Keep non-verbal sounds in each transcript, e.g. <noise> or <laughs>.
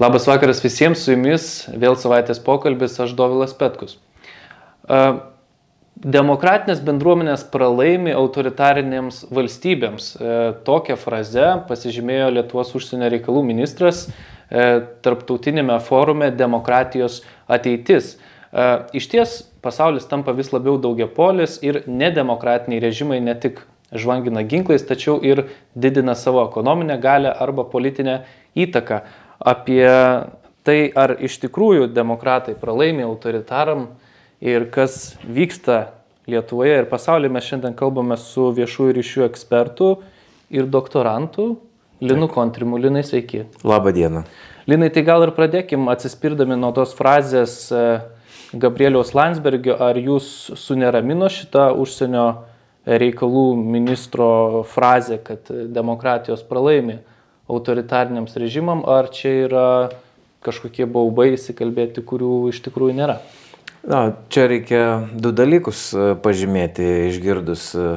Labas vakaras visiems, su jumis vėl savaitės pokalbis, aš Dovilas Petkus. Demokratinės bendruomenės pralaimi autoritarinėms valstybėms. Tokią frazę pasižymėjo Lietuvos užsienio reikalų ministras tarptautinėme forume Demokratijos ateitis. Iš ties pasaulis tampa vis labiau daugiapolis ir nedemokratiniai režimai ne tik žvangina ginklais, tačiau ir didina savo ekonominę galę arba politinę įtaką apie tai, ar iš tikrųjų demokratai pralaimi autoritaram ir kas vyksta Lietuvoje ir pasaulyje, mes šiandien kalbame su viešųjų ryšių ekspertu ir doktorantu Linu Kontrimu. Linai, sveiki. Labą dieną. Linai, tai gal ir pradėkim atsispirdami nuo tos frazės e, Gabrieliaus Landsbergio, ar jūs suneramino šitą užsienio reikalų ministro frazę, kad demokratijos pralaimi autoritariniams režimam, ar čia yra kažkokie baubai įsikalbėti, kurių iš tikrųjų nėra? Na, čia reikia du dalykus e, pažymėti išgirdus e,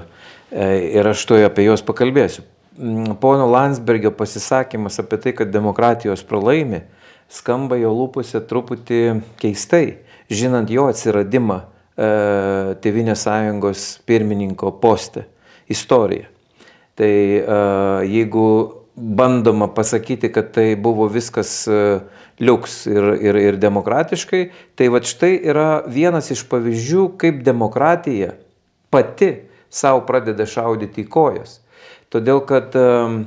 ir aš tuoj apie juos pakalbėsiu. Mm, pono Landsbergio pasisakymas apie tai, kad demokratijos pralaimi, skamba jo lūpose truputį keistai, žinant jo atsiradimą e, Tevinės sąjungos pirmininko poste, istoriją. Tai e, jeigu bandoma pasakyti, kad tai buvo viskas e, liuks ir, ir, ir demokratiškai, tai va štai yra vienas iš pavyzdžių, kaip demokratija pati savo pradeda šaudyti į kojas. Todėl kad, uh,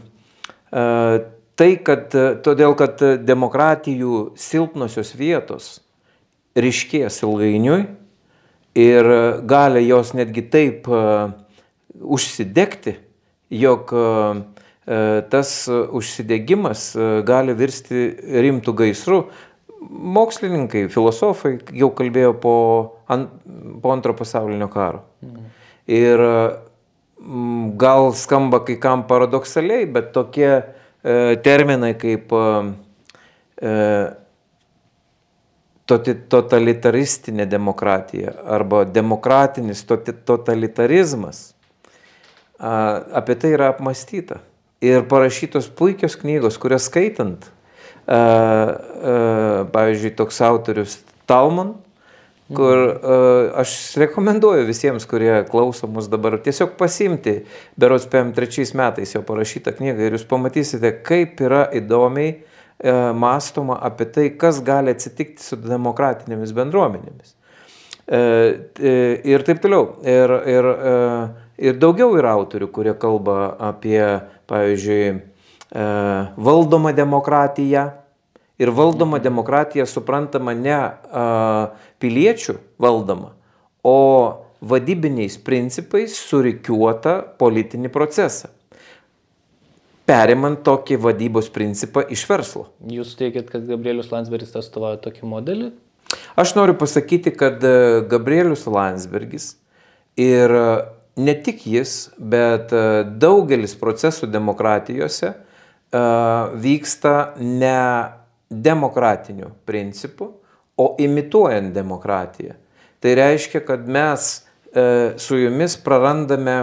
tai, kad, todėl, kad demokratijų silpnosios vietos ryškės ilgainiui ir gali jos netgi taip užsidegti, jog uh, E, tas užsidegimas e, gali virsti rimtų gaisrų. Mokslininkai, filosofai jau kalbėjo po, ant, po antro pasaulinio karo. Ir gal skamba kai kam paradoksaliai, bet tokie e, terminai kaip e, totalitaristinė demokratija arba demokratinis totalitarizmas, apie tai yra apmastyta ir parašytos puikios knygos, kurias skaitant, uh, uh, pavyzdžiui, toks autorius Talman, kur uh, aš rekomenduoju visiems, kurie klauso mus dabar, tiesiog pasimti, beros PM3 metais jo parašytą knygą ir jūs pamatysite, kaip yra įdomiai uh, mąstoma apie tai, kas gali atsitikti su demokratinėmis bendruomenėmis. Uh, ir taip toliau. Ir, ir, ir daugiau yra autorių, kurie kalba apie pavyzdžiui, e, valdoma demokratija. Ir valdoma demokratija suprantama ne piliečių valdoma, o vadybiniais principais surikiuota politinį procesą. Perimant tokį vadybos principą iš verslo. Jūs teikit, kad Gabrielius Landsbergis atstovauja tokį modelį? Aš noriu pasakyti, kad e, Gabrielius Landsbergis ir ne tik jis, bet e, daugelis procesų demokratijose e, vyksta ne demokratiniu principu, o imituojant demokratiją. Tai reiškia, kad mes e, su jumis prarandame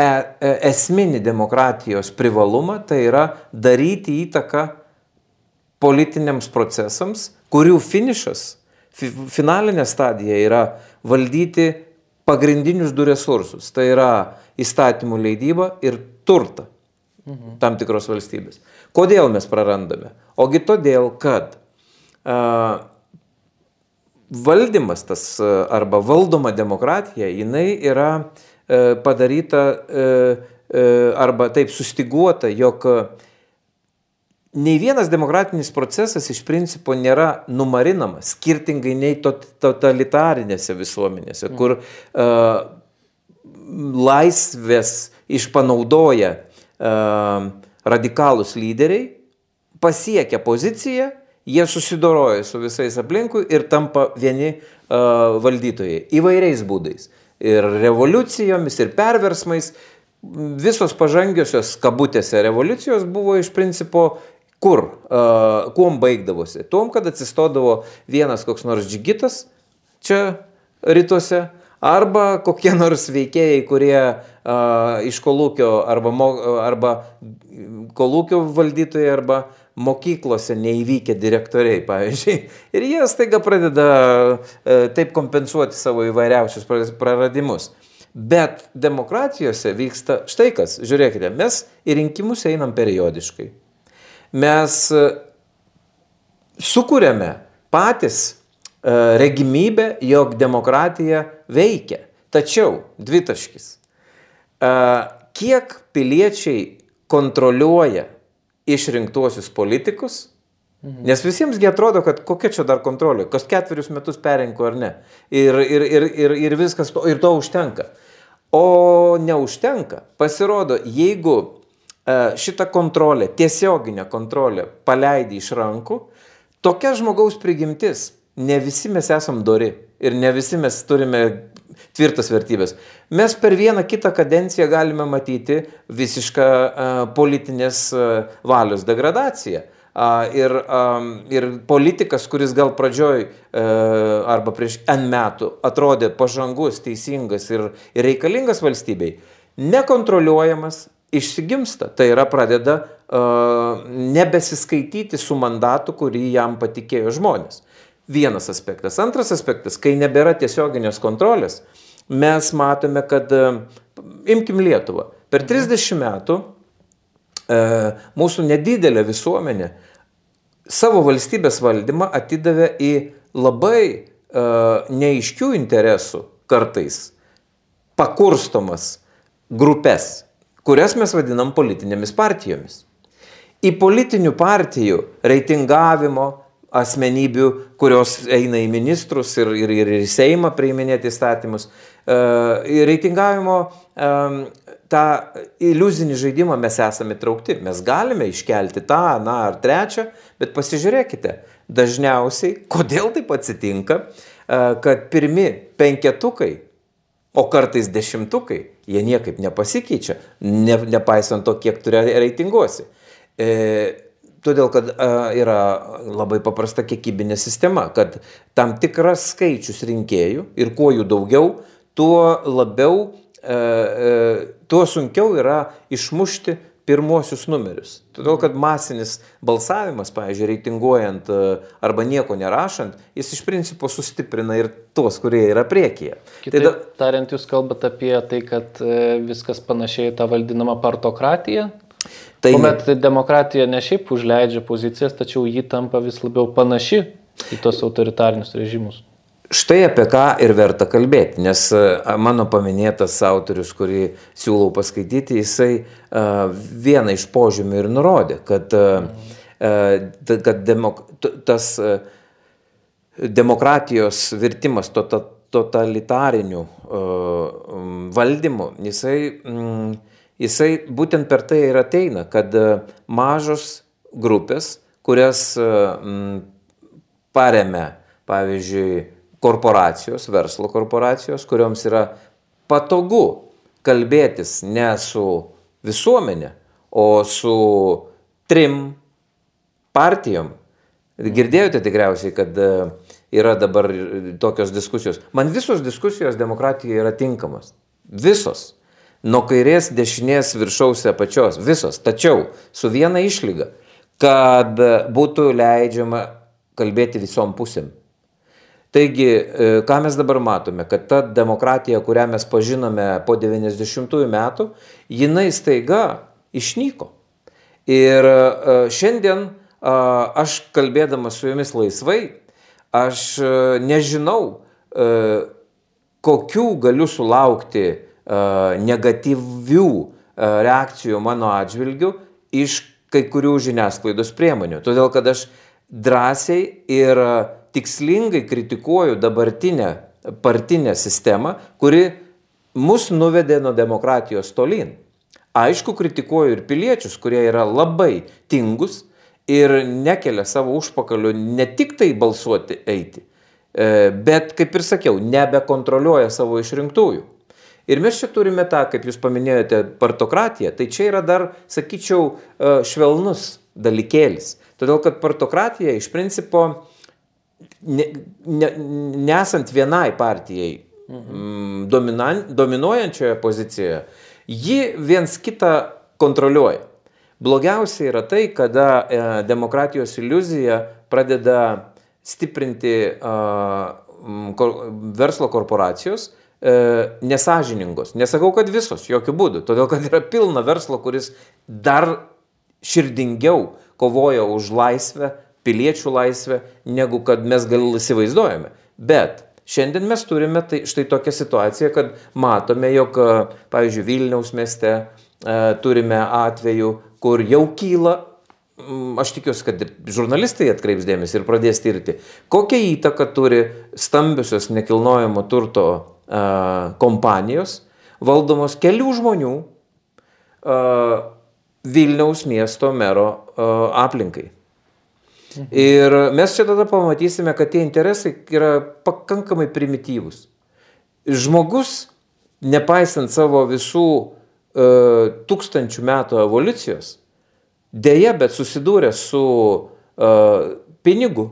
esminį demokratijos privalumą, tai yra daryti įtaką politiniams procesams, kurių finišas, finalinė stadija yra valdyti pagrindinius du resursus. Tai yra įstatymų leidyba ir turtą mhm. tam tikros valstybės. Kodėl mes prarandame? Ogi todėl, kad a, valdymas tas arba valdoma demokratija, jinai yra e, padaryta e, e, arba taip sustiguota, jog e, nei vienas demokratinis procesas iš principo nėra numarinamas, skirtingai nei totalitarinėse visuomenėse, kur uh, laisvės išpanaudoja uh, radikalus lyderiai, pasiekia poziciją, jie susidoroja su visais aplinkui ir tampa vieni uh, valdytojai įvairiais būdais. Ir revoliucijomis, ir perversmais. Visos pažangiosios kabutėse revoliucijos buvo iš principo Kur? Uh, kuom baigdavosi? Tuom, kad atsistodavo vienas koks nors džigitas čia rytuose, arba kokie nors veikėjai, kurie uh, iš kolūkio arba, mo, arba kolūkio valdytojai arba mokyklose neįvykę direktoriai, pavyzdžiui, ir jie staiga pradeda e, taip kompensuoti savo įvairiausius praradimus. Bet demokratijose vyksta štai kas, žiūrėkite, mes į rinkimus einam periodiškai. Mes e, sukūrėme patys e, regimybę, jog demokratija veikia. Tačiau, dvitaškis, kiek piliečiai kontroliuoja išrinktuosius politikus, Mhm. Nes visiemsgi atrodo, kad kokia čia dar kontrolė, kas ketverius metus perinko ar ne. Ir, ir, ir, ir, ir viskas, to, ir to užtenka. O neužtenka. Pasirodo, jeigu e, šitą kontrolę, tiesioginę kontrolę paleidai iš rankų, tokia žmogaus prigimtis, ne visi mes esam dori ir ne visi mes turime tvirtas vertybės. Mes per vieną kitą kadenciją galime matyti visišką uh, politinės uh, valios degradaciją. Uh, ir, um, ir politikas, kuris gal pradžioj arba prieš N metų atrodė pažangus, teisingas ir, ir reikalingas valstybei, nekontroliuojamas, išsigimsta. Tai yra pradeda uh, nebesiskaityti su mandatu, kurį jam patikėjo žmonės. Vienas aspektas. Antras aspektas, kai nebėra tiesioginės kontrolės, mes matome, kad, e, imkim Lietuvą, per 30 metų e, mūsų nedidelė visuomenė savo valstybės valdymą atidavė į labai e, neaiškių interesų kartais pakurstomas grupės, kurias mes vadinam politinėmis partijomis. Į politinių partijų reitingavimo, asmenybių, kurios eina į ministrus ir, ir, ir į Seimą priiminėti įstatymus. E, reitingavimo e, tą iliuzinį žaidimą mes esame traukti. Mes galime iškelti tą, na ar trečią, bet pasižiūrėkite, dažniausiai, kodėl taip atsitinka, e, kad pirmi penketukai, o kartais dešimtukai, jie niekaip nepasikeičia, ne, nepaisant to, kiek turi reitinguosi. E, Todėl, kad a, yra labai paprasta kiekybinė sistema, kad tam tikras skaičius rinkėjų ir kuo jų daugiau, tuo labiau, e, e, tuo sunkiau yra išmušti pirmosius numerius. Todėl, kad masinis balsavimas, pavyzdžiui, reitinguojant arba nieko nerašant, jis iš principo sustiprina ir tuos, kurie yra priekyje. Kitaip tai da... tariant, jūs kalbate apie tai, kad viskas panašiai tą vadinamą partokratiją, Tai Kuomet demokratija ne šiaip užleidžia pozicijas, tačiau ji tampa vis labiau panaši į tos autoritarinius režimus. Štai apie ką ir verta kalbėti, nes mano paminėtas autorius, kurį siūlau paskaityti, jisai vieną iš požymių ir nurodė, kad, kad demok, tas demokratijos virtimas totalitariniu valdymu, jisai jisai būtent per tai ir ateina, kad e, mažos grupės, kurias e, paremia, pavyzdžiui, korporacijos, verslo korporacijos, kurioms yra patogu kalbėtis ne su visuomenė, o su trim partijom. Girdėjote tikriausiai, kad e, yra dabar tokios diskusijos. Man visos diskusijos demokratijoje yra tinkamos. Visos nuo kairės, dešinės, viršaus, apačios, visos. Tačiau su viena išlyga, kad būtų leidžiama kalbėti visom pusėm. Taigi, e, ką mes dabar matome, kad ta demokratija, kurią mes pažinome po 90-ųjų metų, jinai staiga išnyko. Ir e, šiandien aš kalbėdamas su jumis laisvai, aš e, nežinau, kokių galiu sulaukti negatyvių reakcijų mano atžvilgių iš kai kurių žiniasklaidos priemonių. Todėl, kad aš drąsiai ir tikslingai kritikuoju dabartinę partinę sistemą, kuri mus nuvedė nuo demokratijos tolyn. Aišku, kritikuoju ir piliečius, kurie yra labai tingus ir nekelia savo užpakalių ne tik tai balsuoti eiti, e, bet, kaip ir sakiau, nebekontroliuoja savo išrinktųjų. Ir mes čia turime tą, kaip jūs paminėjote, partokratiją. Tai čia yra dar, sakyčiau, e, švelnus dalykėlis. Todėl, kad partokratija iš principo, ne, ne, nesant vienai partijai mhm. dominan, dominuojančioje pozicijoje, ji viens kitą kontroliuoja. Blogiausia yra tai, kada e, demokratijos iliuzija pradeda stiprinti e, kor, verslo korporacijos, e, nesažiningos. Nesakau, kad visos, jokių būdų, todėl kad yra pilna verslo, kuris dar širdingiau kovoja už laisvę, piliečių laisvę, negu kad mes gal įsivaizduojame. Bet Šiandien mes turime tai, štai tokią situaciją, kad matome, jog, pavyzdžiui, Vilniaus mieste e, turime atvejų, kur jau kyla, aš tikiuosi, kad žurnalistai atkreips dėmesį ir pradės tirti, kokią įtaką turi stambiosios nekilnojamo turto e, kompanijos, valdomos kelių žmonių e, Vilniaus miesto mero e, aplinkai. Ir mes čia tada pamatysime, kad tie interesai yra pakankamai primityvūs. Žmogus, nepaisant savo visų e, tūkstančių metų evoliucijos, dėja, bet susidūrė su e, pinigu,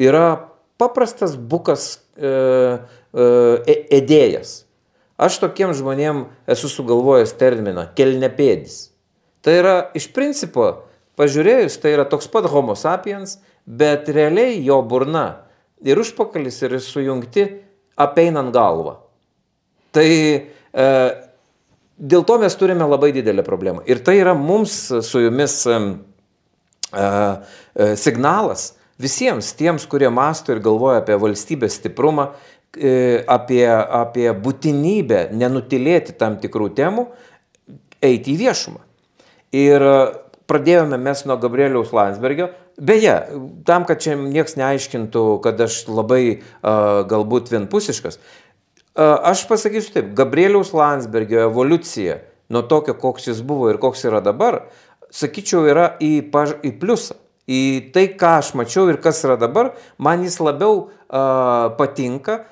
yra paprastas bukas e, e, edėjas. Aš tokiem žmonėm esu sugalvojęs terminą kelnepėdis. Tai yra iš principo Pažiūrėjus, tai yra toks pat homo sapiens, bet realiai jo burna ir užpakalis yra sujungti apeinant galvą. Tai e, dėl to mes turime labai didelę problemą. Ir tai yra mums su jumis e, e, signalas visiems tiems, kurie masto ir galvoja apie valstybės stiprumą, e, apie, apie būtinybę nenutilėti tam tikrų temų, eiti į viešumą. Ir pradėjome mes nuo Gabrieliaus Landsbergio. Beje, tam, kad čia niekas neaiškintų, kad aš labai uh, galbūt vienpusiškas, uh, aš pasakysiu taip, Gabrieliaus Landsbergio evoliucija nuo tokio, koks jis buvo ir koks yra dabar, sakyčiau, yra į, paž, į pliusą. Į tai, ką aš mačiau ir kas yra dabar, man jis labiau uh, patinka,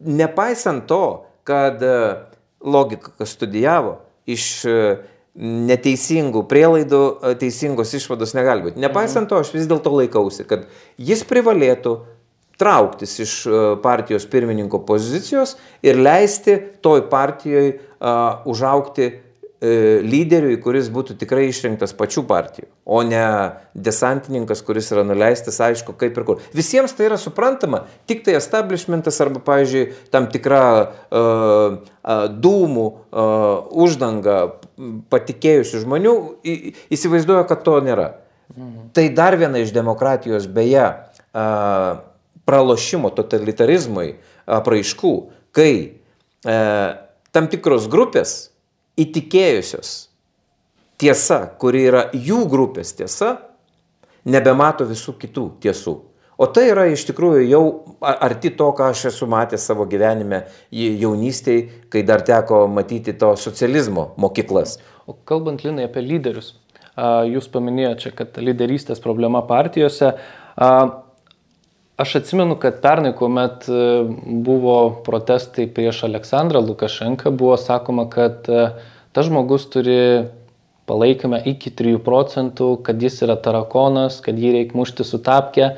nepaisant to, kad uh, logika, kas studijavo, iš uh, neteisingų prielaidų, teisingos išvados negali būti. Nepaisant to, aš vis dėlto laikausi, kad jis privalėtų trauktis iš partijos pirmininko pozicijos ir leisti toj partijoje uh, užaukti E, lyderiui, kuris būtų tikrai išrinktas pačių partijų, o ne desantininkas, kuris yra nuleistas, aišku, kaip ir kur. Visiems tai yra suprantama, tik tai establishmentas arba, pavyzdžiui, tam tikra uh, uh, dūmų uh, uždanga patikėjusių žmonių įsivaizduoja, kad to nėra. Mhm. Tai dar viena iš demokratijos beje pralošimo totalitarizmui apraiškų, kai tam tikros grupės įtikėjusios tiesa, kuri yra jų grupės tiesa, nebemato visų kitų tiesų. O tai yra iš tikrųjų jau arti to, ką aš esu matęs savo gyvenime jaunystėje, kai dar teko matyti to socializmo mokyklas. O kalbant, Linai, apie lyderius, jūs paminėjote čia, kad lyderystės problema partijose. Aš atsimenu, kad pernai, kuomet e, buvo protestai prieš Aleksandrą Lukašenką, buvo sakoma, kad e, tas žmogus turi palaikymą iki 3 procentų, kad jis yra tarakonas, kad jį reikia mušti su tapke.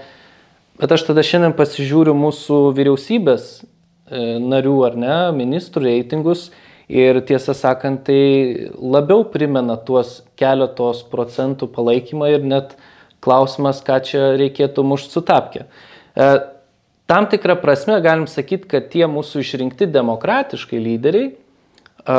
Bet aš tada šiandien pasižiūriu mūsų vyriausybės e, narių ar ne, ministrų reitingus ir tiesą sakant, tai labiau primena tuos keletos procentų palaikymą ir net klausimas, ką čia reikėtų mušti su tapke. E, tam tikrą prasme galim sakyti, kad tie mūsų išrinkti demokratiškai lyderiai, e,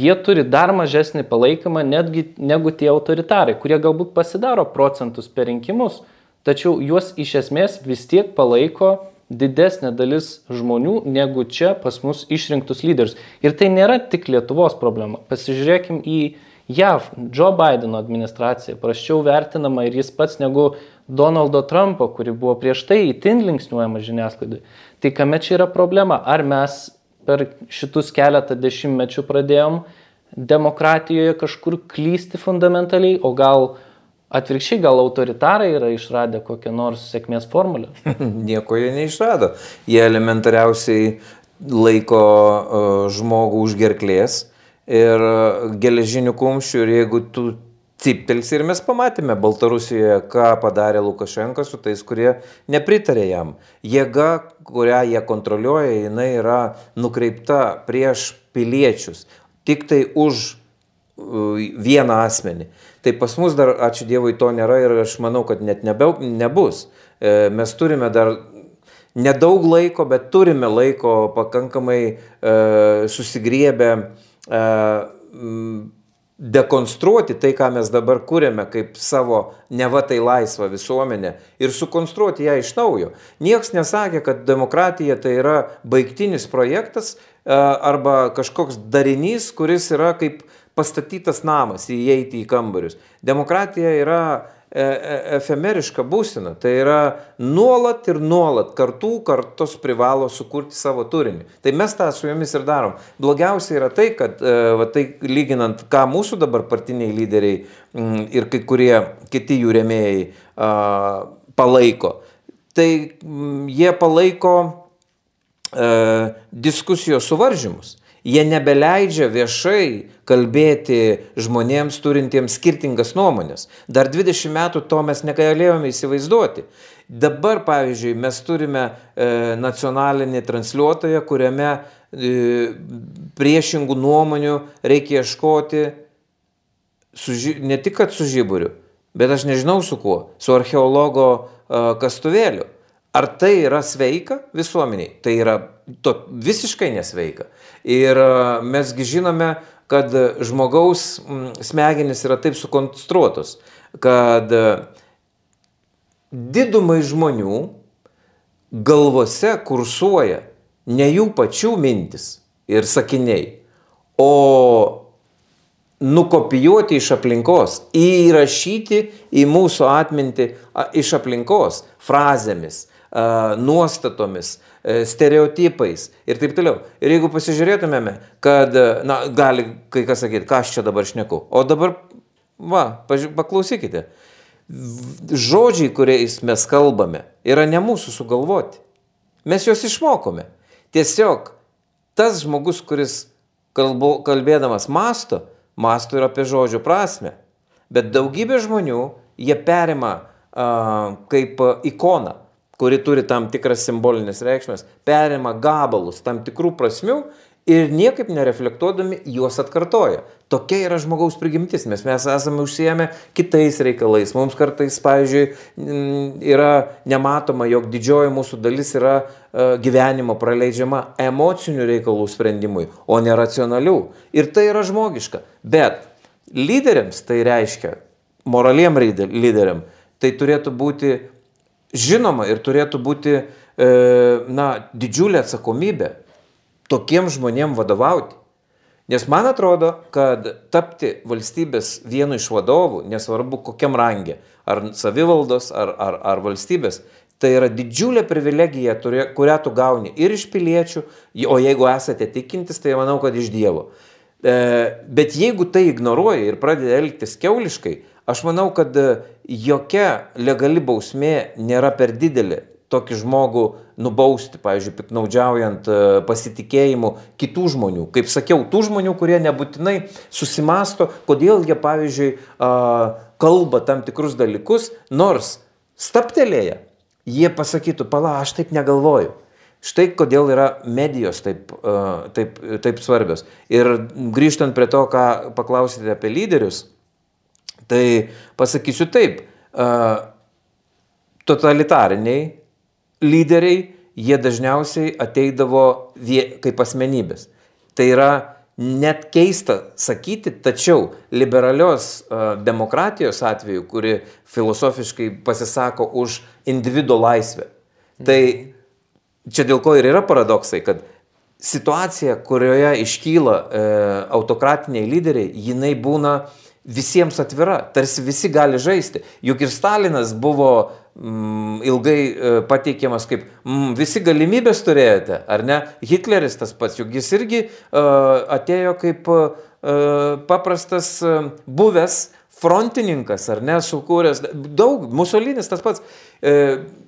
jie turi dar mažesnį palaikymą netgi negu tie autoritarai, kurie galbūt pasidaro procentus per rinkimus, tačiau juos iš esmės vis tiek palaiko didesnė dalis žmonių negu čia pas mus išrinktus lyderius. Ir tai nėra tik Lietuvos problema. Pasižiūrėkim į JAV, Joe Bideno administraciją, praščiau vertinama ir jis pats negu Donaldo Trumpo, kuri buvo prieš tai įtin linksniuojama žiniasklaidai. Tai kame čia yra problema? Ar mes per šitus keletą dešimtmečių pradėjom demokratijoje kažkur klysti fundamentaliai, o gal atvirkščiai, gal autoritarai yra išradę kokią nors sėkmės formulę? <laughs> Nieko jie neišrado. Jie elementariausiai laiko uh, žmogų už gerklės ir uh, geležinių kumščių ir jeigu tu ciptels ir mes pamatėme Baltarusijoje, ką padarė Lukašenka su tais, kurie nepritarė jam. Jėga, kurią jie kontroliuoja, jinai yra nukreipta prieš piliečius. Tik tai už vieną asmenį. Tai pas mus dar, ačiū Dievui, to nėra ir aš manau, kad net nebe, nebus. E, mes turime dar nedaug laiko, bet turime laiko pakankamai e, susigriebę e, dekonstruoti tai, ką mes dabar kūrėme kaip savo neva tai laisvą visuomenę ir sukonstruoti ją iš naujo. Niekas nesakė, kad demokratija tai yra baigtinis projektas e, arba kažkoks darinys, kuris yra kaip pastatytas namas, įeiti į kambarius. Demokratija yra E, e, efemeriška būsena. Tai yra nuolat ir nuolat kartų kartos privalo sukurti savo turinį. Tai mes tą su jomis ir darom. Blogiausia yra tai, kad e, va, tai lyginant, ką mūsų dabar partiniai lyderiai m, ir kai kurie kiti jų remėjai a, palaiko, tai m, jie palaiko a, diskusijos suvaržymus jie nebeleidžia viešai kalbėti žmonėms turintiems skirtingas nuomonės. Dar 20 metų to mes negalėjome įsivaizduoti. Dabar, pavyzdžiui, mes turime e, nacionalinį transliuotoją, kuriame e, priešingų nuomonių reikia ieškoti su, ne tik su žiburiu, bet aš nežinau su kuo, su archeologo e, kastuvėliu. Ar tai yra sveika visuomeniai? Tai yra to, visiškai nesveika. Ir e, mesgi žinome, kad žmogaus smegenys yra taip sukonstruotos, kad e, didumai žmonių galvose kursuoja ne jų pačių mintis ir sakiniai, o nukopijuoti iš aplinkos, įrašyti į mūsų atmintį iš aplinkos frazėmis, nuostatomis, stereotipais ir taip toliau. Ir jeigu pasižiūrėtumėme, kad, na, gali kai kas sakyti, ką aš čia dabar šneku, o dabar, va, paklausykite, žodžiai, kuriais mes kalbame, yra ne mūsų sugalvoti. Mes juos išmokome. Tiesiog tas žmogus, kuris kalbu, kalbėdamas masto, masto ir apie žodžių prasme. Bet daugybė žmonių jie perima a, kaip ikoną kuri turi tam tikras simbolinės reikšmės, perima gabalus tam tikrų prasmių ir niekaip nereflektuodami juos atkartoja. Tokia yra žmogaus prigimtis, mes mes esame užsiemę kitais reikalais. Mums kartais, pavyzdžiui, yra nematoma, jog didžioji mūsų dalis yra e, gyvenimo praleidžiama emocinių reikalų sprendimui, o ne racionalių. Ir tai yra žmogiška. Bet lyderiams tai reiškia, moraliem lyderiam, tai turėtų būti žinoma ir turėtų būti e, na, didžiulė atsakomybė tokiem žmonėm vadovauti. Nes man atrodo, kad tapti valstybės vienu iš vadovų, nesvarbu kokiam rangė, ar savivaldos, ar, ar, ar valstybės, tai yra didžiulė privilegija, kurią tu gauni ir iš piliečių, o jeigu esate tikintis, tai manau, kad iš Dievo. E, bet jeigu tai ignoruoji ir pradedi elgtis keuliškai, Aš manau, kad e, jokia legali bausmė nėra per didelė tokį žmogų nubausti, pavyzdžiui, piknaudžiaujant e, pasitikėjimu kitų žmonių. Kaip sakiau, tų žmonių, kurie nebūtinai susimasto, kodėl jie, pavyzdžiui, kalba tam tikrus dalykus, nors staptelėję, jie pasakytų, pala, aš taip negalvoju. Štai kodėl yra medijos taip, taip, taip svarbios. Ir grįžtant prie to, ką paklausėte apie lyderius, Tai pasakysiu taip, totalitariniai lyderiai, jie dažniausiai ateidavo vie, kaip asmenybės. Tai yra net keista sakyti, tačiau liberalios demokratijos atveju, kuri filosofiškai pasisako už individuo laisvę, tai čia dėl ko ir yra paradoksai, kad situacija, kurioje iškyla uh, autokratiniai lyderiai, jinai būna uh, visiems atvira, tarsi visi gali žaisti. Juk ir Stalinas buvo mm, ilgai e, pateikiamas kaip mm, visi galimybės turėjote, ar ne? Hitleris tas pats, juk jis irgi e, atėjo kaip e, paprastas e, buvęs frontininkas, ar ne, sukūręs daug, Musolinis tas pats. E,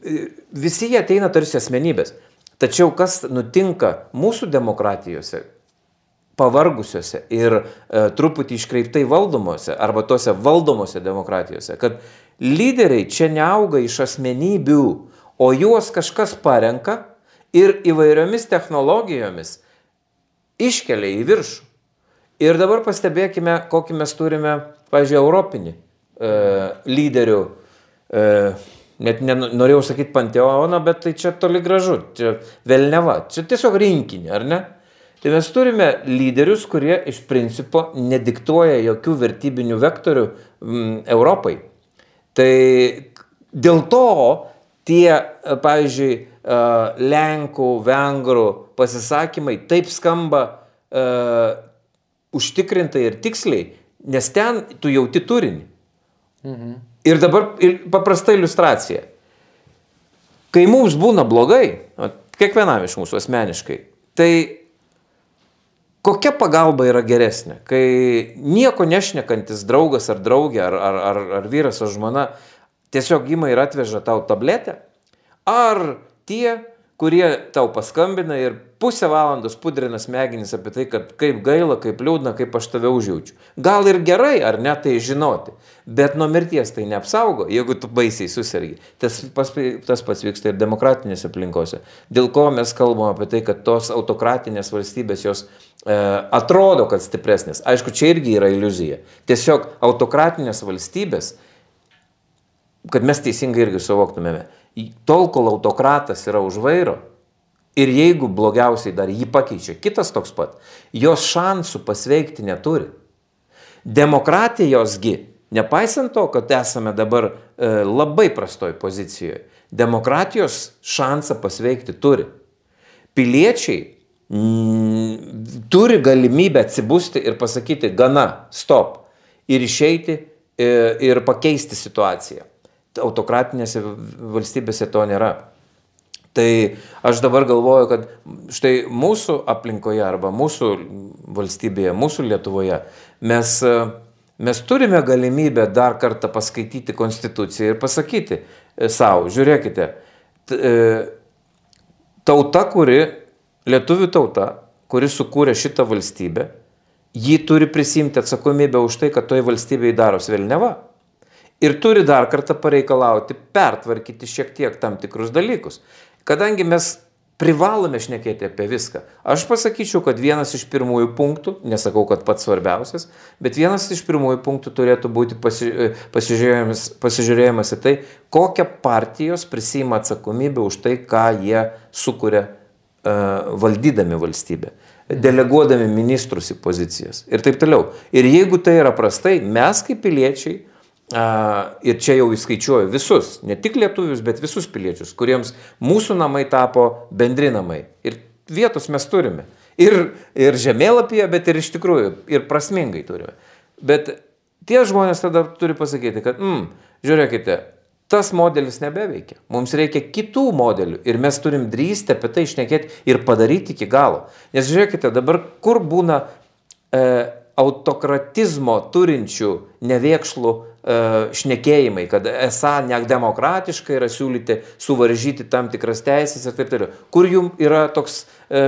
e, visi jie ateina tarsi asmenybės. Tačiau kas nutinka mūsų demokratijose, pavargusiose ir e, truputį iškreiptai valdomose arba tose valdomose demokratijose, kad lyderiai čia neauga iš asmenybių, o juos kažkas parenka ir įvairiomis technologijomis iškelia į viršų. Ir dabar pastebėkime, kokį mes turime, pažiūrėjau, europinį e, lyderių, e, net norėjau sakyti panteoną, bet tai čia toli gražu, čia vėlneva, čia tiesiog rinkinį, ar ne? Tai mes turime lyderius, kurie iš principo nediktuoja jokių vertybinių vektorių mm, Europai. Tai dėl to tie, pavyzdžiui, Lenkų, Vengrų pasisakymai taip skamba uh, užtikrintai ir tiksliai, nes ten tu jauti turinį. Mhm. Ir dabar ir paprasta iliustracija. Kai mums būna blogai, kiekvienam iš mūsų asmeniškai, tai kokia pagalba yra geresnė? Kai nieko nešnekantis draugas ar draugė, ar, ar, ar, ar vyras ar žmona tiesiog ima ir atveža tau tabletę, ar tie, kurie tau paskambina ir pusę valandos pudrina smegenis apie tai, kad kaip gaila, kaip liūdna, kaip aš tave užjaučiu. Gal ir gerai, ar ne tai žinoti, bet nuo mirties tai neapsaugo, jeigu tu baisiai susirgi. Tas, pas, tas pats vyksta ir demokratinėse aplinkose. Dėl ko mes kalbam apie tai, kad tos autokratinės valstybės jos e, atrodo, kad stipresnės. Aišku, čia irgi yra iliuzija. Tiesiog autokratinės valstybės, kad mes teisingai irgi suvoktumėme, tol, kol autokratas yra už vairo ir jeigu blogiausiai dar jį pakeičia kitas toks pat, jos šansų pasveikti neturi. Demokratijosgi, nepaisant to, kad esame dabar e, labai prastoj pozicijoje, demokratijos šansą pasveikti turi. Piliečiai mm, turi galimybę atsibusti ir pasakyti gana, stop, ir išeiti e, ir pakeisti situaciją autokratinėse valstybėse to nėra. Tai aš dabar galvoju, kad štai mūsų aplinkoje arba mūsų valstybėje, mūsų Lietuvoje mes, mes turime galimybę dar kartą paskaityti konstituciją ir pasakyti e, savo, žiūrėkite, e, tauta, kuri, lietuvių tauta, kuri sukūrė šitą valstybę, ji turi prisimti atsakomybę už tai, kad toje valstybėje daros vėlneva ir turi dar kartą pareikalauti pertvarkyti šiek tiek tam tikrus dalykus. Kadangi mes privalome šnekėti apie viską. Aš pasakyčiau, kad vienas iš pirmųjų punktų, nesakau, kad pats svarbiausias, bet vienas iš pirmųjų punktų turėtų būti pasi, pasižiūrėjimas, pasižiūrėjimas į tai, kokią partijos prisima atsakomybę už tai, ką jie sukuria uh, valdydami valstybę deleguodami ministrus į pozicijas ir taip toliau. Ir jeigu tai yra prastai, mes kaip piliečiai Ir čia jau įskaičiuoju visus, ne tik lietuvius, bet visus piliečius, kuriems mūsų namai tapo bendri namai. Ir vietos mes turime. Ir, ir žemėlapyje, bet ir iš tikrųjų, ir prasmingai turime. Bet tie žmonės tada turi pasakyti, kad, mm, žiūrėkite, tas modelis nebeveikia. Mums reikia kitų modelių ir mes turim drįsti apie tai išnekėti ir padaryti iki galo. Nes žiūrėkite, dabar kur būna e, autokratizmo turinčių nevėkšlų šnekėjimai, kad esą nedemokratiška yra siūlyti suvaržyti tam tikras teisės ir taip toliau. Kur jum yra toks e,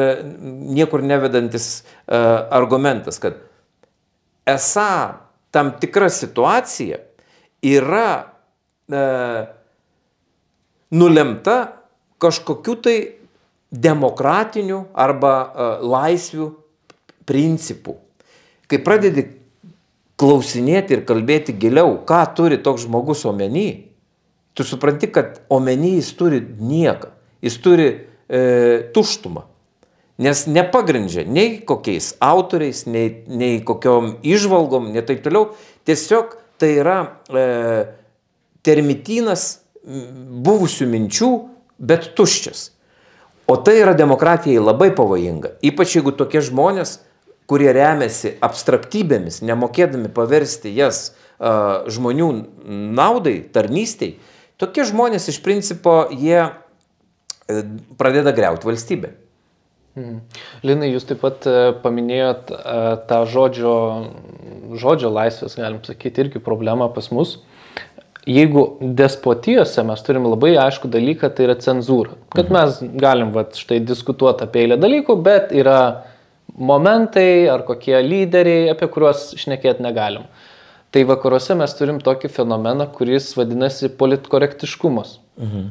niekur nevedantis e, argumentas, kad esą tam tikra situacija yra e, nulemta kažkokiu tai demokratinių arba e, laisvių principų. Kai pradedi klausinėti ir kalbėti giliau, ką turi toks žmogus omeny, tu supranti, kad omeny jis turi nieką, jis turi e, tuštumą. Nes nepagrindžia nei kokiais autoriais, nei, nei kokiom išvalgom, nei taip toliau. Tiesiog tai yra e, termitynas buvusių minčių, bet tuščias. O tai yra demokratijai labai pavojinga. Ypač jeigu tokie žmonės kurie remiasi abstraktybėmis, nemokėdami paversti jas uh, žmonių naudai, tarnystiai, tokie žmonės iš principo jie uh, pradeda greuti valstybę. Mhm. Linai, jūs taip pat e, paminėjot uh, tą žodžio, žodžio laisvės, galim sakyti, irgi problemą pas mus. Jeigu despotijose mes turim labai aišku dalyką, tai yra cenzūra. Kad mes galim vat, štai diskutuoti apie eilę dalykų, bet yra momentai ar kokie lyderiai, apie kuriuos šnekėti negalim. Tai vakaruose mes turim tokį fenomeną, kuris vadinasi politkorektiškumas. Mhm.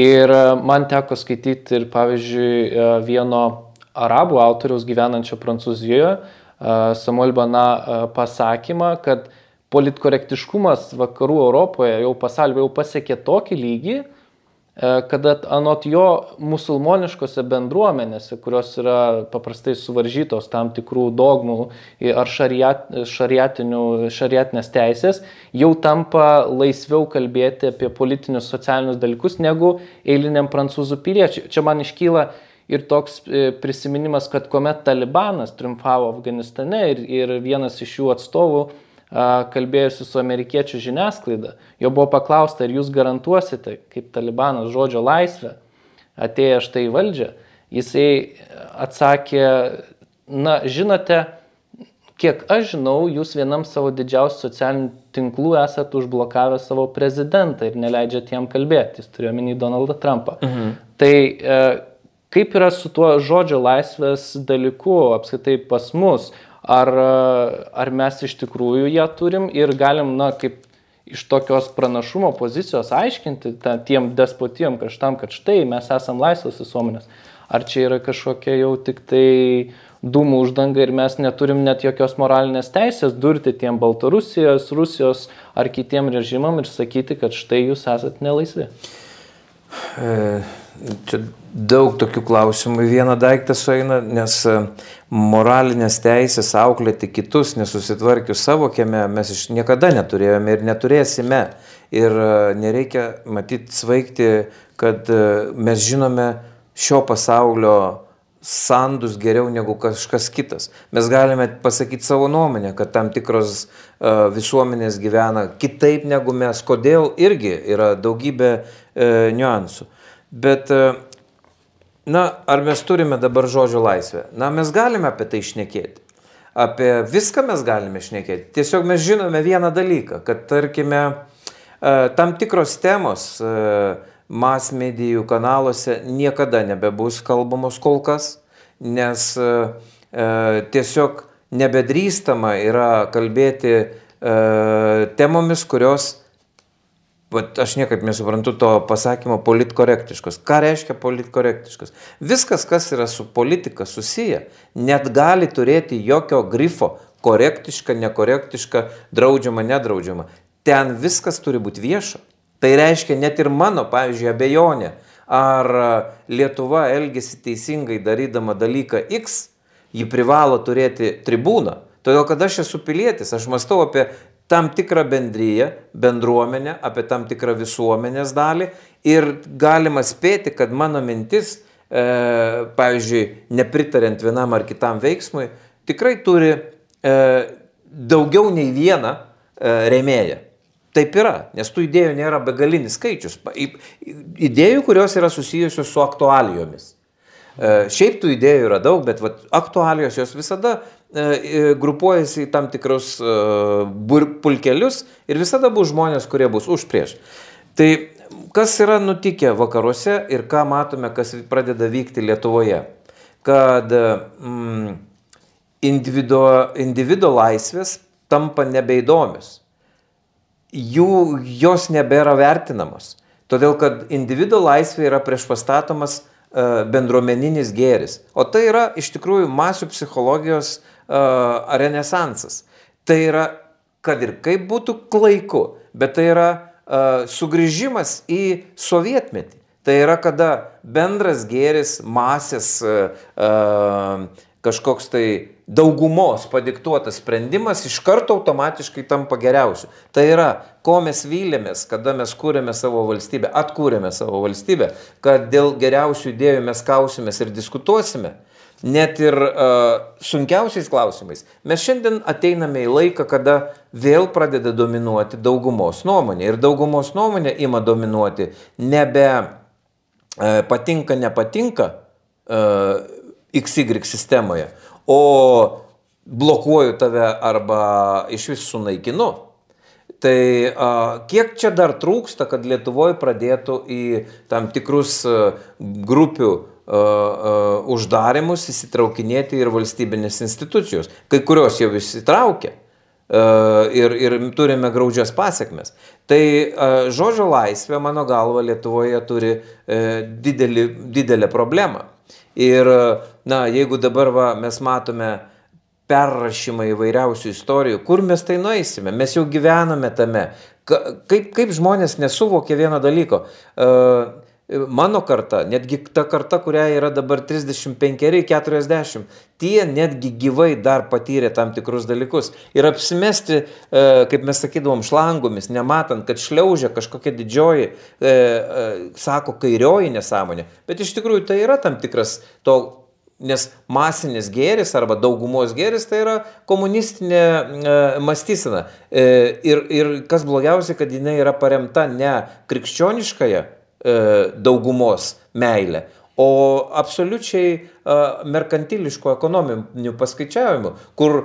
Ir e, man teko skaityti ir pavyzdžiui e, vieno arabų autoriaus gyvenančio Prancūzijoje, Samuel Bana pasakymą, kad politkorektiškumas vakarų Europoje jau pasaulio jau pasiekė tokį lygį, E, kada anot jo musulmoniškose bendruomenėse, kurios yra paprastai suvaržytos tam tikrų dogmų ar šariat, šariatinės teisės, jau tampa laisviau kalbėti apie politinius socialinius dalykus negu eiliniam prancūzų piliečiui. Čia man iškyla ir toks e, prisiminimas, kad kuomet Talibanas triumfavo Afganistane ir, ir vienas iš jų atstovų kalbėjusi su amerikiečių žiniasklaida, jo buvo paklausta, ar jūs garantuosite, kaip talibanas, žodžio laisvę, atėję štai į valdžią. Jisai atsakė, na, žinote, kiek aš žinau, jūs vienam savo didžiausių socialinių tinklų esate užblokavę savo prezidentą ir neleidžiate jam kalbėti, jis turėjo minį Donaldą Trumpą. Mhm. Tai e, kaip yra su tuo žodžio laisvės dalyku apskaitai pas mus? Ar, ar mes iš tikrųjų ją turim ir galim, na, kaip iš tokios pranašumo pozicijos aiškinti ta, tiem despotiem kraštam, kad štai mes esam laisvas visuomenės. Ar čia yra kažkokia jau tik tai dūmų uždanga ir mes neturim net jokios moralinės teisės durti tiem Baltarusijos, Rusijos ar kitiem režimam ir sakyti, kad štai jūs esat nelaisvi. E, čia daug tokių klausimų vieną daiktą sueina, nes e, moralinės teisės auklėti kitus, nesusitvarkius savo kieme, mes iš niekada neturėjome ir neturėsime. Ir e, nereikia matyti svaigti, kad e, mes žinome šio pasaulio sandus geriau negu kažkas kitas. Mes galime pasakyti savo nuomonę, kad tam tikros uh, visuomenės gyvena kitaip negu mes, kodėl irgi yra daugybė uh, niuansų. Bet uh, Na, ar mes turime dabar žodžio laisvę? Na, mes galime apie tai išnekėti. Apie viską mes galime išnekėti. Tiesiog mes žinome vieną dalyką, kad tarkime, e, tam tikros temos e, mas medijų kanaluose niekada nebebus kalbamos kol kas, nes e, tiesiog nebedrįstama yra kalbėti temomis, kurios Vat aš niekaip nesuprantu to pasakymo politkorektiškas. Ką reiškia politkorektiškas? Viskas, kas yra su politika susiję, net gali turėti jokio grifo korektiška, nekorektiška, draudžiama, nedraudžiama. Ten viskas turi būti vieša. Tai reiškia net ir mano, pavyzdžiui, abejonė, ar Lietuva elgesi teisingai darydama dalyką X, ji privalo turėti tribūną. Todėl, kad aš esu pilietis, aš mąstau apie tam tikrą bendryją, bendruomenę, apie tam tikrą visuomenės dalį ir galima spėti, kad mano mintis, e, pavyzdžiui, nepritariant vienam ar kitam veiksmui, tikrai turi e, daugiau nei vieną e, remėją. Taip yra, nes tų idėjų nėra begalinis skaičius. Idėjų, kurios yra susijusios su aktualijomis. E, šiaip tų idėjų yra daug, bet vat, aktualijos jos visada grupuojasi į tam tikrus e, pulkelius ir visada bus žmonės, kurie bus už prieš. Tai kas yra nutikę vakaruose ir ką matome, kas pradeda vykti Lietuvoje? Kad mm, individuo, individuo laisvės tampa nebeįdomios. Jų, jos nebėra vertinamos. Todėl, kad individuo laisvė yra prieš pastatomas uh, bendruomeninis gėris. O tai yra iš tikrųjų masių psichologijos uh, uh, renesansas. Tai yra, kad ir kaip būtų klaiku, bet tai yra uh, sugrįžimas į sovietmetį. Tai yra, kada bendras gėris, masės, uh, uh, kažkoks tai daugumos padiktuotas sprendimas iš karto automatiškai tampa geriausiu. Tai yra, ko mes vylėmės, kada mes kūrėme savo valstybę, atkūrėme savo valstybę, kad dėl geriausių idėjų mes kausimės ir diskutuosime net ir uh, sunkiausiais klausimais. Mes šiandien ateiname į laiką, kada vėl pradeda dominuoti daugumos nuomonė. Ir daugumos nuomonė ima dominuoti nebe uh, patinka, nepatinka uh, XY sistemoje, o blokuoju tave arba iš vis sunaikinu. Tai a, kiek čia dar trūksta, kad Lietuvoje pradėtų į tam tikrus a, grupių uždarimus įsitraukinėti ir valstybinės institucijos. Kai kurios jau įsitraukia ir, ir turime graudžias pasiekmes. Tai žodžio laisvė, mano galva, Lietuvoje turi e, didelį, didelę problemą. Ir, na, jeigu dabar va, mes matome perrašymą įvairiausių istorijų, kur mes tai nueisime, mes jau gyvename tame. Kaip, kaip žmonės nesuvokia vieno dalyko. Uh, mano karta, netgi ta karta, kuria yra dabar 35-40, tie netgi gyvai dar patyrė tam tikrus dalykus. Ir apsimesti, e, kaip mes sakydavom, šlangomis, nematant, kad šliaužia kažkokia didžioji, e, e, sako, kairioji nesąmonė. Bet iš tikrųjų tai yra tam tikras to Nes masinis gėris arba daugumos gėris tai yra komunistinė e, mąstysena. E, ir, ir kas blogiausia, kad jinai yra paremta ne krikščioniškąją daugumos meilę, o absoliučiai e, merkantiliškų ekonominių paskaičiavimų, kur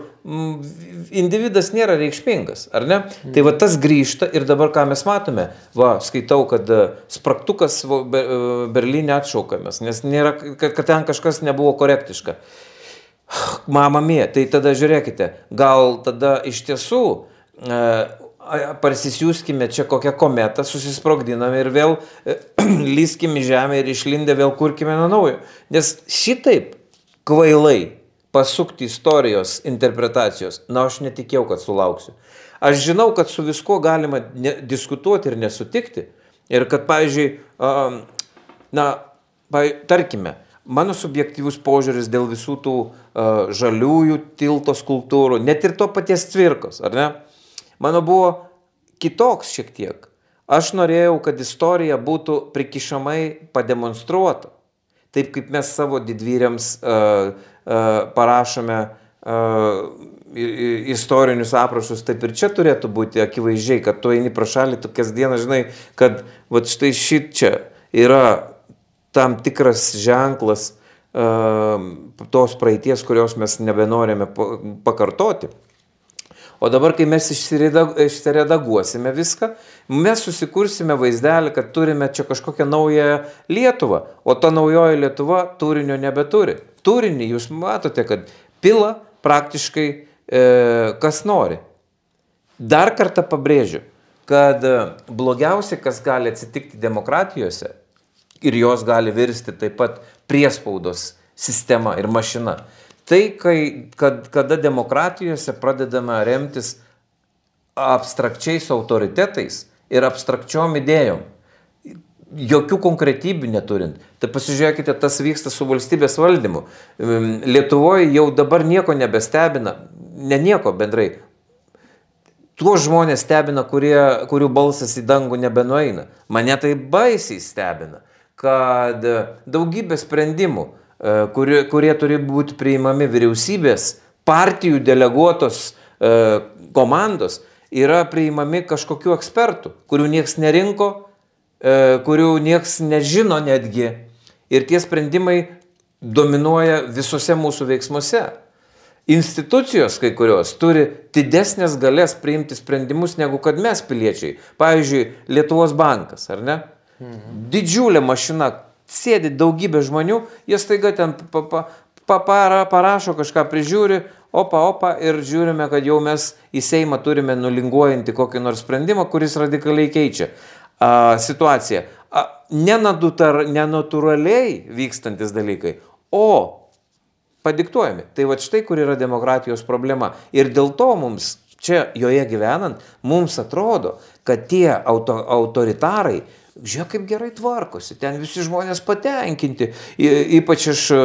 individas nėra reikšmingas, ar ne? Mm. Tai va tas grįžta ir dabar ką mes matome, va, skaitau, kad e, spraktukas Berlyne atšaukamas, nes nėra, kad ten kažkas nebuvo korektiška. Mama mė, tai tada žiūrėkite, gal tada iš tiesų parsisiųskime čia kokią kometą, susisprogdiname ir vėl e, <clears throat> lyskime žemę ir išlindę vėl kurkime nuo naujo. Nes šitaip kvailai pasukti istorijos interpretacijos, na aš netikėjau, kad sulauksiu. Aš žinau, kad su viskuo galima ne, diskutuoti ir nesutikti. Ir kad, pavyzdžiui, na, tarkime, mano subjektyvus požiūris dėl visų tų žaliųjų tilto skulptūrų, net ir to paties cvirkos, ar ne? Mano buvo kitoks šiek tiek. Aš norėjau, kad istorija būtų prikišamai pademonstruota. Taip kaip mes savo didvyriams uh, uh, parašome uh, istorinius aprašus, taip ir čia turėtų būti akivaizdžiai, kad tu eini pro šalį, tu kasdieną žinai, kad va štai šit čia yra tam tikras ženklas uh, tos praeities, kurios mes nebenorime pakartoti. O dabar, kai mes išsiredaguosime viską, mes susikursime vaizdelį, kad turime čia kažkokią naują Lietuvą, o ta naujoji Lietuva turinio nebeturi. Turinį jūs matote, kad pila praktiškai e, kas nori. Dar kartą pabrėžiu, kad e, blogiausia, kas gali atsitikti demokratijose ir jos gali virsti taip pat priespaudos sistema ir mašina Tai, kai, kad, kada demokratijose pradedama remtis abstrakčiais autoritetais ir abstrakčiom idėjom, jokių konkretybių neturint. Tai pasižiūrėkite, tas vyksta su valstybės valdymu. Lietuvoje jau dabar nieko nebestebina, ne nieko bendrai. Tuos žmonės stebina, kurie, kurių balsas į dangų nebenueina. Mane tai baisiai stebina, kad daugybė sprendimų, kurie, kurie turi būti priimami vyriausybės, partijų deleguotos e, komandos, yra priimami kažkokių ekspertų, kurių niekas nerinko, e, kurių niekas nežino netgi. Ir tie sprendimai dominuoja visose mūsų veiksmuose. Institucijos kai kurios turi didesnės galės priimti sprendimus negu kad mes piliečiai. Pavyzdžiui, Lietuvos bankas, ar ne? Mhm. Didžiulė mašina, sėdi daugybė žmonių, jie staiga ten pa, pa, pa, para, parašo kažką, prižiūri, opa, opa ir žiūrime, kad jau mes į Seimą turime nulinguojantį kokį nors sprendimą, kuris radikaliai keičia a, situaciją. A, nenatūraliai vykstantis dalykai, o padiktuojami. Tai va štai kur yra demokratijos problema. Ir dėl to mums čia joje gyvenant, mums atrodo, kad tie auto, autoritarai Žiūrėk, kaip gerai tvarkosi, ten visi žmonės patenkinti. Ypač aš e,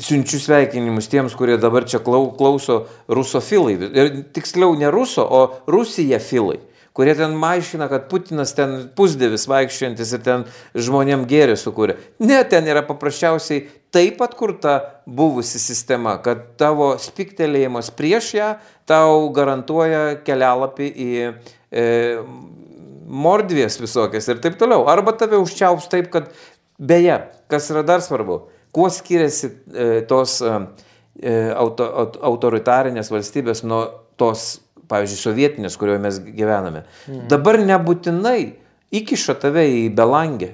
siunčiu sveikinimus tiems, kurie dabar čia klauso rusofilai. Ir tiksliau ne ruso, o rusija filai kurie ten maišina, kad Putinas ten pusdėvis vaikščiojantis ir ten žmonėm gėrį sukūrė. Ne, ten yra paprasčiausiai taip atkurta buvusi sistema, kad tavo spiktelėjimas prieš ją tau garantuoja kelialapį į e, mordvės visokias ir taip toliau. Arba tave užčiaups taip, kad beje, kas yra dar svarbu, kuo skiriasi e, tos e, e auto, autoritarinės valstybės nuo tos, pavyzdžiui, sovietinės, kurioje mes gyvename. Mm. Dabar nebūtinai įkiša tave į belangę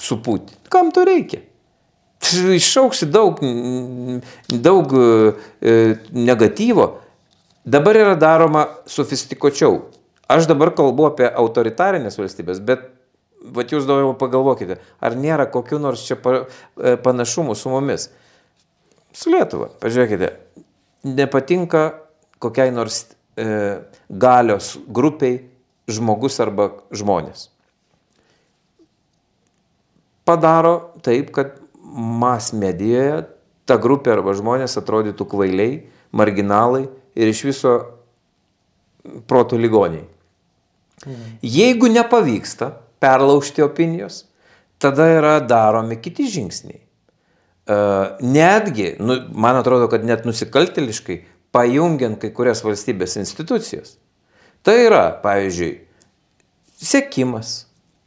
supūti. Kam to reikia? Iššauksi daug, daug e, negatyvo. Dabar yra daroma sofistikuočiau. Aš dabar kalbu apie autoritarinės valstybės, bet Vat jūs daugiau pagalvokite, ar nėra kokiu nors čia e, panašumų su mumis. su Lietuva. Pažiūrėkite, nepatinka kokiai nors e, galios grupiai žmogus arba žmonės. Padaro taip, kad mas medijoje ta grupė arba žmonės atrodytų kvailiai, marginalai ir iš viso proto ligoniai. Jeigu nepavyksta perlaužti opinijos, tada yra daromi kiti žingsniai. Uh, netgi, nu, man atrodo, kad net nusikalteliškai, pajungiant kai kurias valstybės institucijas. Tai yra, pavyzdžiui, sėkimas,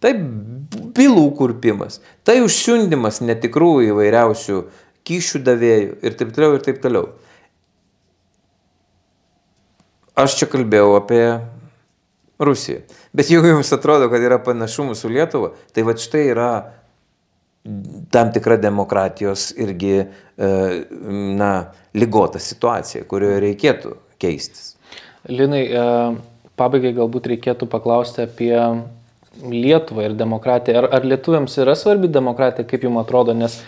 tai bylų kurpimas, tai užsiundimas netikrų įvairiausių kyšių davėjų ir taip toliau ir taip toliau. Aš čia kalbėjau apie Rusiją. Bet jeigu jums atrodo, kad yra panašumų su Lietuva, tai va štai yra tam tikra demokratijos irgi, e, na, lygota situacija, kurioje reikėtų keistis. Linai, e, pabaigai galbūt reikėtų paklausti apie Lietuvą ir demokratiją. Ar, ar lietuviams yra svarbi demokratija, kaip jums atrodo, nes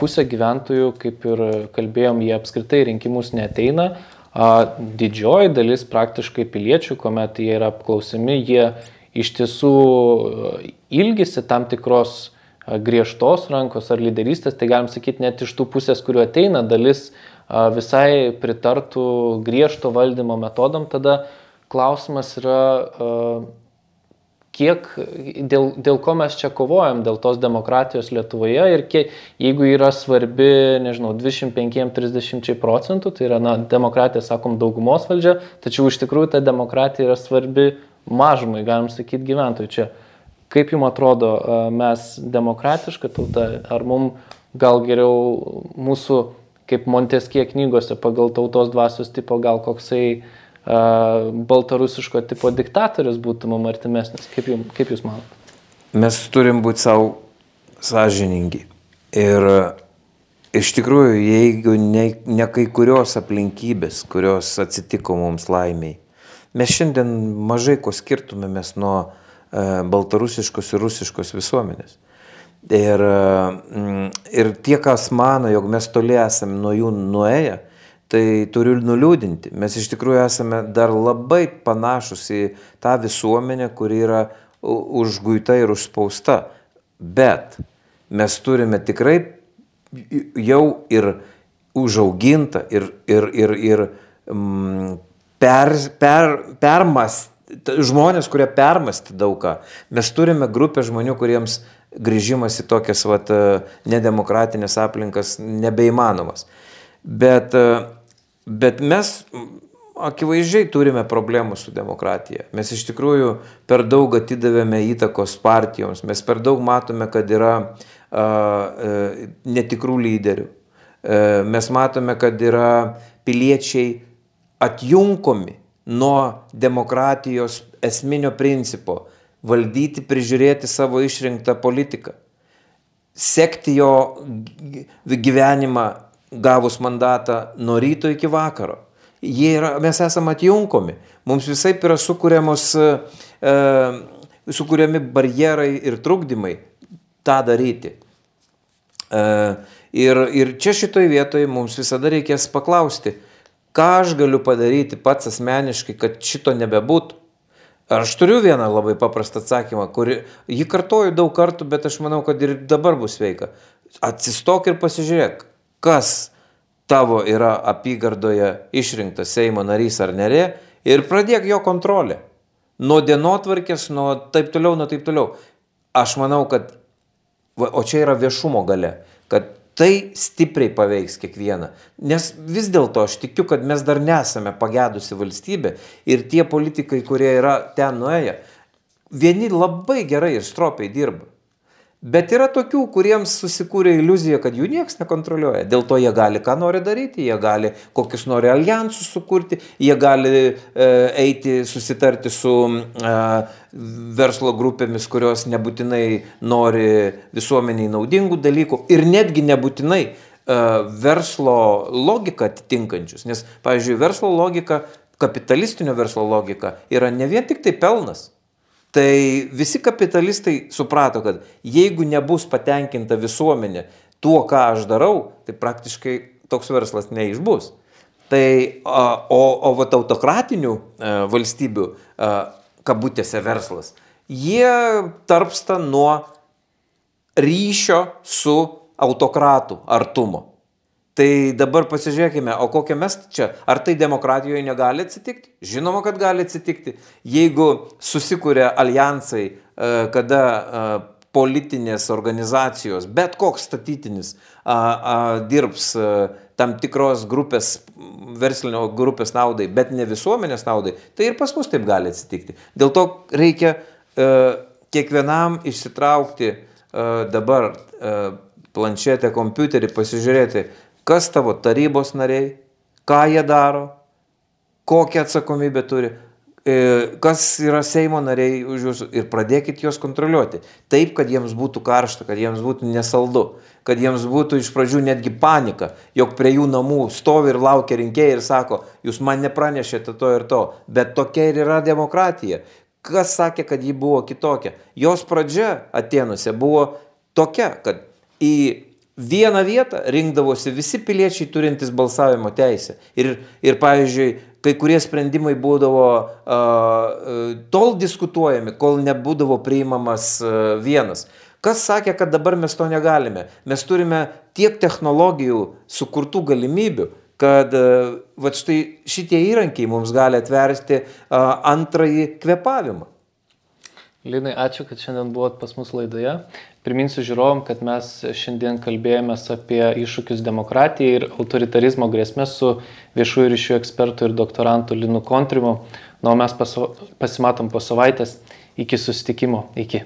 pusė gyventojų, kaip ir kalbėjom, jie apskritai rinkimus neteina. Didžioji dalis praktiškai piliečių, kuomet jie yra apklausimi, jie iš tiesų ilgisi tam tikros a, griežtos rankos ar lyderystės, tai galim sakyti net iš tų pusės, kuriuo ateina dalis a, visai pritartų griežto valdymo metodam, tada klausimas yra kiek, dėl, dėl ko mes čia kovojam, dėl tos demokratijos Lietuvoje ir kiek, jeigu yra svarbi, nežinau, 25-30 procentų, tai yra, na, demokratija, sakom, daugumos valdžia, tačiau iš tikrųjų ta demokratija yra svarbi mažumai, galim sakyti, gyventojų čia. Kaip jums atrodo, mes demokratiška tauta, ar mums gal geriau mūsų, kaip Monteskie knygose, pagal tautos dvasios tipo, gal koksai uh, baltarusiško tipo diktatorius būtų mums artimesnis. Kaip, jums, kaip Jūs manote? Mes turim būti savo sąžiningi. Ir iš tikrųjų, jeigu ne, ne kai kurios aplinkybės, kurios atsitiko mums laimiai, mes šiandien mažai ko skirtumėmės nuo e, baltarusiškos ir rusiškos visuomenės. Ir, ir tie, kas mano, jog mes toli esame nuo jų nuėję, tai turiu nuliūdinti. Mes iš tikrųjų esame dar labai panašus į tą visuomenę, kuri yra užguita ir užspausta. Bet mes turime tikrai jau ir užaugintą ir, ir, ir, ir mm, per, per, permast, žmonės, kurie permasti daug ką. Mes turime grupę žmonių, kuriems grįžimas į tokias vat, nedemokratinės aplinkas nebeįmanomas. Bet uh, Bet mes akivaizdžiai turime problemų su demokratija. Mes iš tikrųjų per daug atidavėme įtakos partijoms, mes per daug matome, kad yra e, netikrų lyderių. E, mes matome, kad yra piliečiai atjunkomi nuo demokratijos esminio principo - valdyti, prižiūrėti savo išrinktą politiką, sekti jo gyvenimą gavus mandatą nuo ryto iki vakaro. Yra, mes esame atjunkomi. Mums visai yra sukūriamos, e, e, sukūriami barjerai ir trukdymai tą daryti. E, ir, ir čia šitoj vietoje mums visada reikės paklausti, ką aš galiu padaryti pats asmeniškai, kad šito nebebūtų. Aš turiu vieną labai paprastą atsakymą, kurį jį kartoju daug kartų, bet aš manau, kad ir dabar bus sveika. Atsistok ir pasižiūrėk, kas tavo yra apygardoje išrinktas Seimo narys ar nerė ir pradėk jo kontrolę. Nuo dienotvarkės, nuo taip toliau, nuo taip toliau. Aš manau, kad, va, o čia yra viešumo gale, kad tai stipriai paveiks kiekvieną. Nes vis dėlto aš tikiu, kad mes dar nesame pagedusi valstybė ir tie politikai, kurie yra ten nuėję, vieni labai gerai ir stropiai dirba. Bet yra tokių, kuriems susikūrė iliuzija, kad jų niekas nekontroliuoja. Dėl to jie gali ką nori daryti, jie gali kokius nori alijansus sukurti, jie gali e, eiti susitarti su e, verslo grupėmis, kurios nebūtinai nori visuomeniai naudingų dalykų ir netgi nebūtinai e, verslo logiką atitinkančius. Nes, pavyzdžiui, verslo logika, kapitalistinio verslo logika yra ne vien tik tai pelnas. Tai visi kapitalistai suprato, kad jeigu nebus patenkinta visuomenė tuo, ką aš darau, tai praktiškai toks verslas neišbus. Tai, o, o vat autokratinių valstybių, kabutėse verslas, jie tarpsta nuo ryšio su autokratų artumo. Tai dabar pasižiūrėkime, o kokią mes čia, ar tai demokratijoje negali atsitikti? Žinoma, kad gali atsitikti. Jeigu susikūrė alijansai, kada politinės organizacijos, bet koks statytinis a, a, dirbs a, tam tikros grupės, verslinio grupės naudai, bet ne visuomenės naudai, tai ir pas mus taip gali atsitikti. Dėl to reikia a, kiekvienam išsitraukti a, dabar a, planšetę, kompiuterį, pasižiūrėti, kas tavo tarybos nariai, ką jie daro, kokią atsakomybę turi, E, kas yra Seimo nariai už jūsų ir pradėkit juos kontroliuoti. Taip, kad jiems būtų karšta, kad jiems būtų nesaldu, kad jiems būtų iš pradžių netgi panika, jog prie jų namų stovi ir laukia rinkėjai ir sako, jūs man nepranešėte to ir to, bet tokia ir yra demokratija. Kas sakė, kad ji buvo kitokia? Jos pradžia Atenuose buvo tokia, kad į vieną vietą rinkdavosi visi piliečiai turintys balsavimo teisę. Ir, ir pavyzdžiui, kai kurie sprendimai būdavo uh, tol diskutuojami, kol nebūdavo priimamas uh, vienas. Kas sakė, kad dabar mes to negalime? Mes turime tiek technologijų sukurtų galimybių, kad uh, va štai šitie įrankiai mums gali atversti uh, antrąjį kvepavimą. Linai, ačiū, kad šiandien buvot pas mus laidoje. Priminsiu žiūrovom, kad mes šiandien kalbėjome apie iššūkius demokratijai ir autoritarizmo grėsmės su viešųjų ryšių ekspertu ir doktorantu Linu Kontrimu. Na, o mes pasimatom po savaitės. Iki susitikimo. Iki.